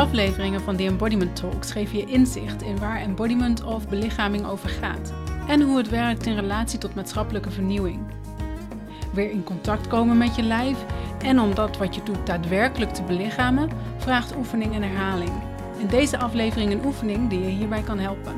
Afleveringen van The Embodiment Talks geven je inzicht in waar embodiment of belichaming over gaat en hoe het werkt in relatie tot maatschappelijke vernieuwing. Weer in contact komen met je lijf en om dat wat je doet daadwerkelijk te belichamen, vraagt oefening en herhaling. In deze aflevering een oefening die je hierbij kan helpen.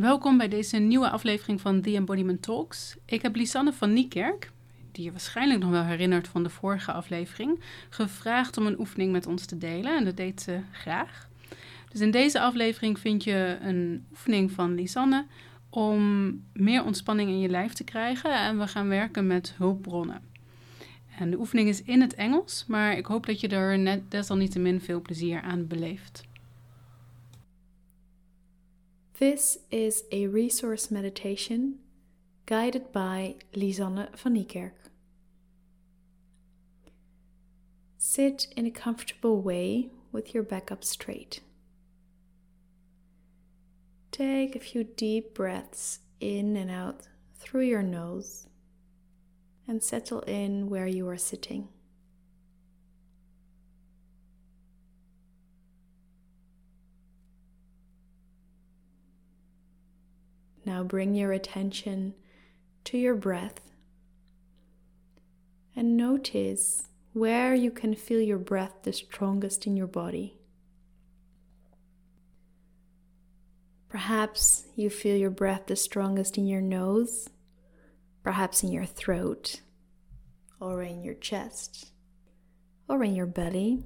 Welkom bij deze nieuwe aflevering van The Embodiment Talks. Ik heb Lisanne van Niekerk, die je waarschijnlijk nog wel herinnert van de vorige aflevering, gevraagd om een oefening met ons te delen en dat deed ze graag. Dus in deze aflevering vind je een oefening van Lisanne om meer ontspanning in je lijf te krijgen en we gaan werken met hulpbronnen. En de oefening is in het Engels, maar ik hoop dat je er net desalniettemin veel plezier aan beleeft. This is a resource meditation guided by Lisanne van Niekerk. Sit in a comfortable way with your back up straight. Take a few deep breaths in and out through your nose and settle in where you are sitting. Now bring your attention to your breath and notice where you can feel your breath the strongest in your body. Perhaps you feel your breath the strongest in your nose, perhaps in your throat, or in your chest, or in your belly.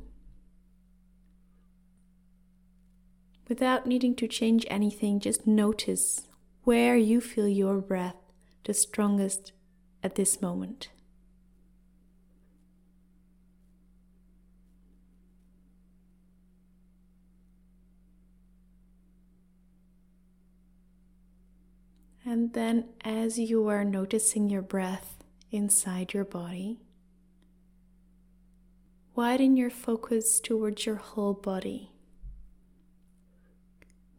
Without needing to change anything, just notice where you feel your breath the strongest at this moment. And then, as you are noticing your breath inside your body, widen your focus towards your whole body.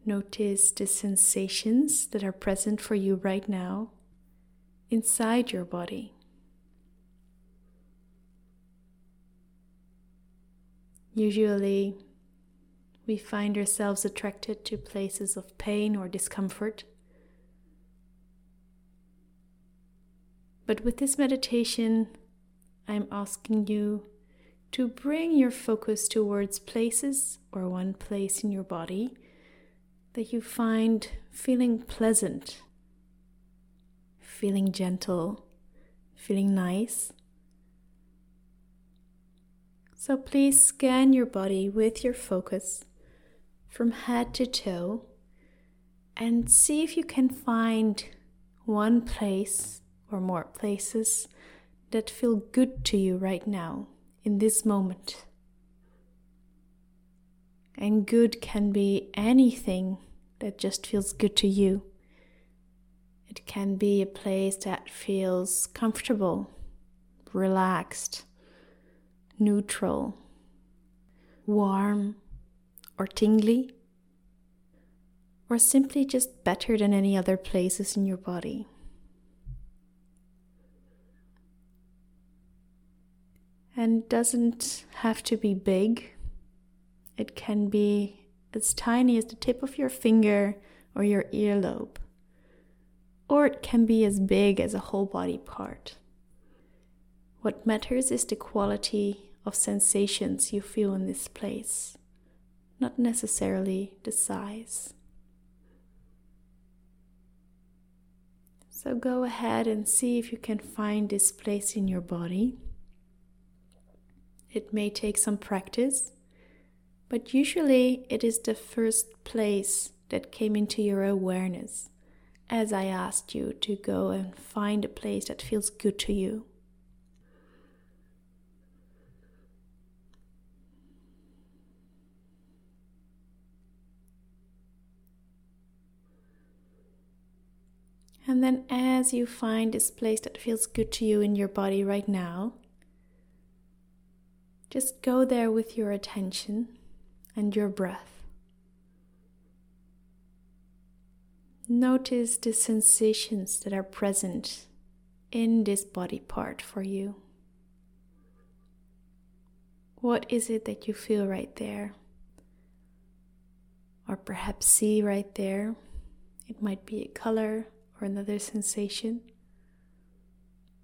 Notice the sensations that are present for you right now inside your body. Usually, we find ourselves attracted to places of pain or discomfort. But with this meditation, I'm asking you to bring your focus towards places or one place in your body that you find feeling pleasant, feeling gentle, feeling nice. So please scan your body with your focus from head to toe and see if you can find one place or more places that feel good to you right now in this moment. And good can be anything that just feels good to you. It can be a place that feels comfortable, relaxed, neutral, warm, or tingly, or simply just better than any other places in your body. And doesn't have to be big. It can be as tiny as the tip of your finger or your earlobe. Or it can be as big as a whole body part. What matters is the quality of sensations you feel in this place, not necessarily the size. So go ahead and see if you can find this place in your body. It may take some practice, but usually it is the first place that came into your awareness as I asked you to go and find a place that feels good to you. And then, as you find this place that feels good to you in your body right now, just go there with your attention and your breath. Notice the sensations that are present in this body part for you. What is it that you feel right there? Or perhaps see right there? It might be a color or another sensation.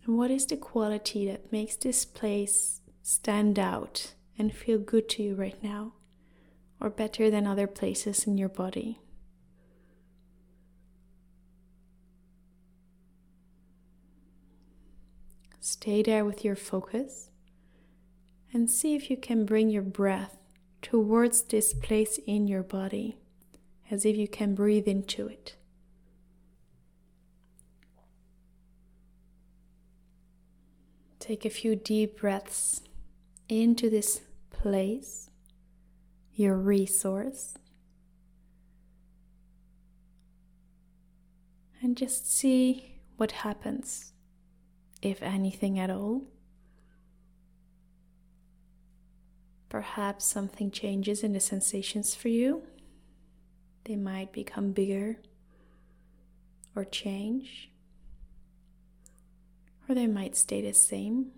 And what is the quality that makes this place stand out and feel good to you right now, or better than other places in your body? Stay there with your focus and see if you can bring your breath towards this place in your body as if you can breathe into it. Take a few deep breaths into this place, your resource, and just see what happens, if anything at all. Perhaps something changes in the sensations for you. They might become bigger or change or they might stay the same.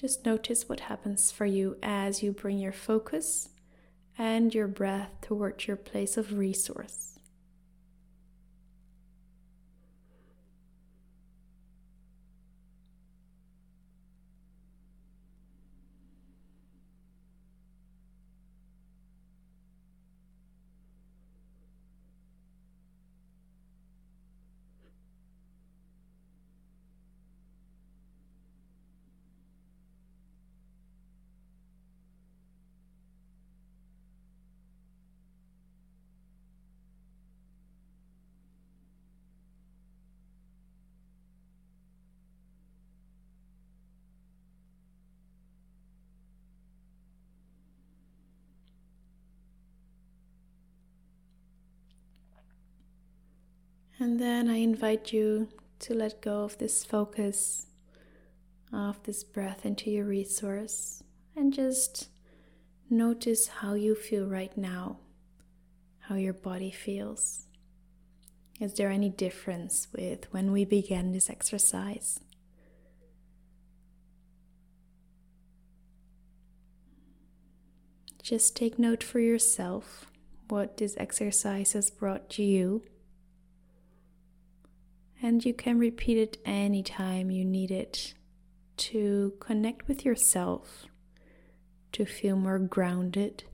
Just notice what happens for you as you bring your focus and your breath towards your place of resource. And then I invite you to let go of this focus of this breath into your resource and just notice how you feel right now, how your body feels. Is there any difference with when we began this exercise? Just take note for yourself what this exercise has brought to you and you can repeat it anytime you need it to connect with yourself, to feel more grounded,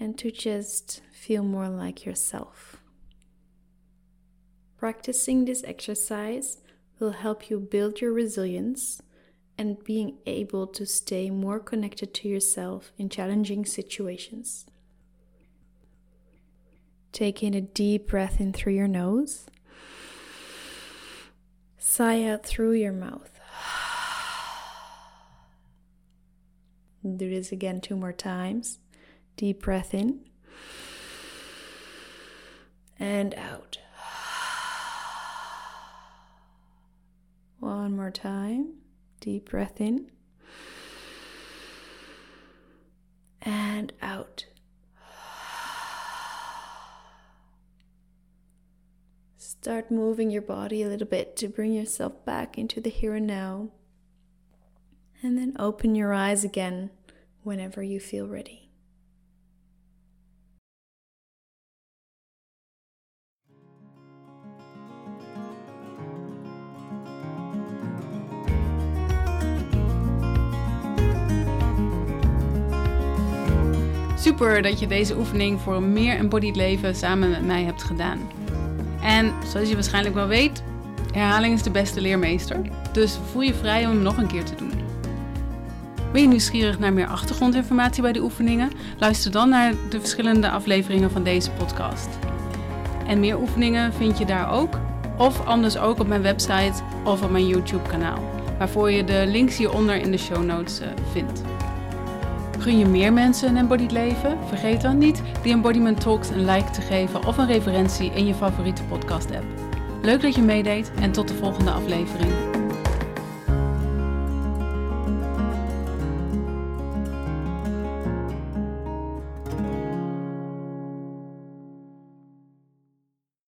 and to just feel more like yourself. Practicing this exercise will help you build your resilience and being able to stay more connected to yourself in challenging situations. Take in a deep breath in through your nose Sigh out through your mouth. Do this again two more times. Deep breath in and out. One more time. Deep breath in and out. Start moving your body a little bit to bring yourself back into the here and now. And then open your eyes again whenever you feel ready. Super dat je deze oefening voor een meer embodied leven samen met mij hebt gedaan. En zoals je waarschijnlijk wel weet, herhaling is de beste leermeester. Dus voel je vrij om hem nog een keer te doen. Ben je nieuwsgierig naar meer achtergrondinformatie bij de oefeningen? Luister dan naar de verschillende afleveringen van deze podcast. En meer oefeningen vind je daar ook, of anders ook op mijn website of op mijn YouTube-kanaal, waarvoor je de links hieronder in de show notes eh, vindt. Gun je meer mensen een embodied leven? Vergeet dan niet die Embodiment Talks een like te geven of een referentie in je favoriete podcast app. Leuk dat je meedeed en tot de volgende aflevering.